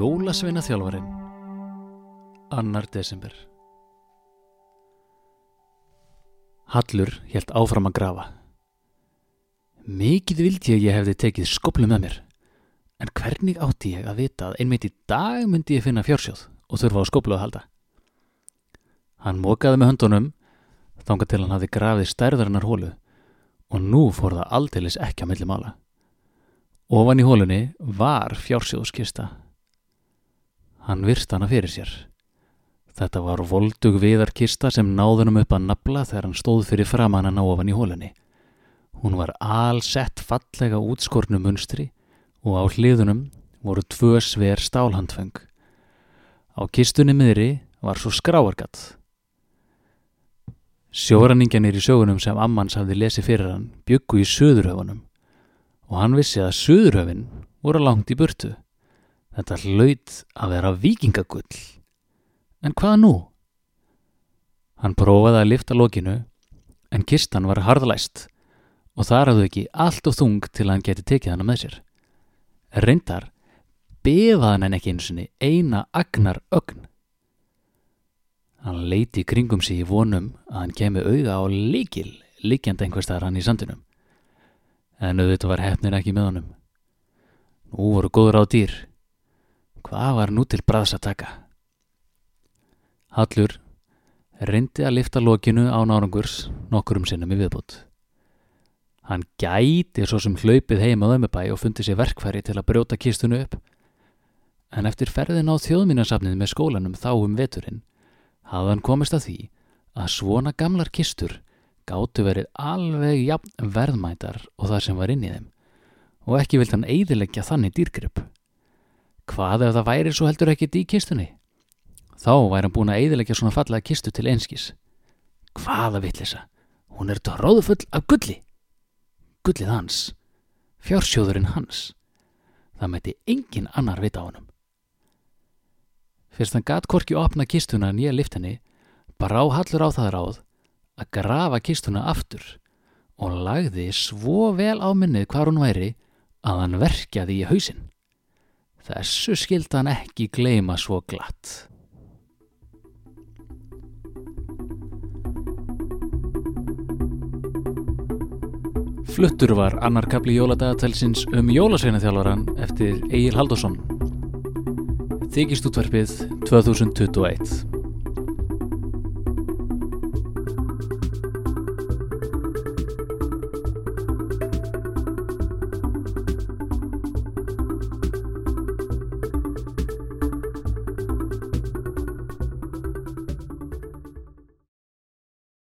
Jólasveina þjálfarin Annar desember. Hallur helt áfram að grafa. Mikið vildi ég að hefði tekið skoplu með mér En hvernig átti ég að vita að einmitt í dag myndi ég finna fjársjóð og þurfa á skoplu að halda? Hann mókaði með höndunum þangað til hann hafði grafið stærðarinnar hólu og nú fór það aldeilis ekki á milli mála. Ofan í hólunni var fjársjóðskista Hann virst hana fyrir sér. Þetta var voldug viðarkista sem náðunum upp að nabla þegar hann stóð fyrir framann að ná ofan í hólunni. Hún var allsett fallega útskornu munstri og á hliðunum voru tvö sver stálhandfeng. Á kistunni miðri var svo skráargatt. Sjóraningjanir í sögunum sem Ammans hafði lesið fyrir hann byggu í söðurhöfunum og hann vissi að söðurhöfin voru langt í burtu. Þetta hlaut að vera vikingagull. En hvað nú? Hann prófaði að lifta lokinu, en kistan var harðlæst og þar hafðu ekki allt og þung til að hann geti tekið hana með sér. Reyndar befaði hann ekki einu sinni eina agnar ögn. Hann leiti kringum sig í vonum að hann kemi auða á líkil líkjandi einhverstaðar hann í sandinum. En auðvitað var hefnir ekki með honum. Nú voru góður á dýr. Hvað var nú til bræðs að taka? Hallur reyndi að lifta lokinu á nárangurs nokkurum sinnum í viðbútt. Hann gæti svo sem hlaupið heim á ömmubæ og fundi sér verkfæri til að brjóta kistunu upp. En eftir ferðin á þjóðmínasafnið með skólanum þá um veturinn hafði hann komist að því að svona gamlar kistur gáttu verið alveg jafn verðmætar og það sem var inn í þeim og ekki vilt hann eidilegja þannig dýrgrip. Hvað ef það væri svo heldur ekkit í kistunni? Þá væri hann búin að eidilegja svona fallega kistu til einskis. Hvaða vittlisa? Hún er tróðufull af gulli. Gullið hans. Fjársjóðurinn hans. Það mæti engin annar vita á honum. Fyrst hann gat korki opna kistuna nýja liftinni, bara á hallur á það ráð að grafa kistuna aftur og lagði svo vel á minnið hvar hún væri að hann verkjaði í hausinn. Þessu skild hann ekki gleima svo glatt. Fluttur var annar kapli jóladagatalsins um jólasveinaþjálfaran eftir Egil Haldursson. Þykist útverfið 2021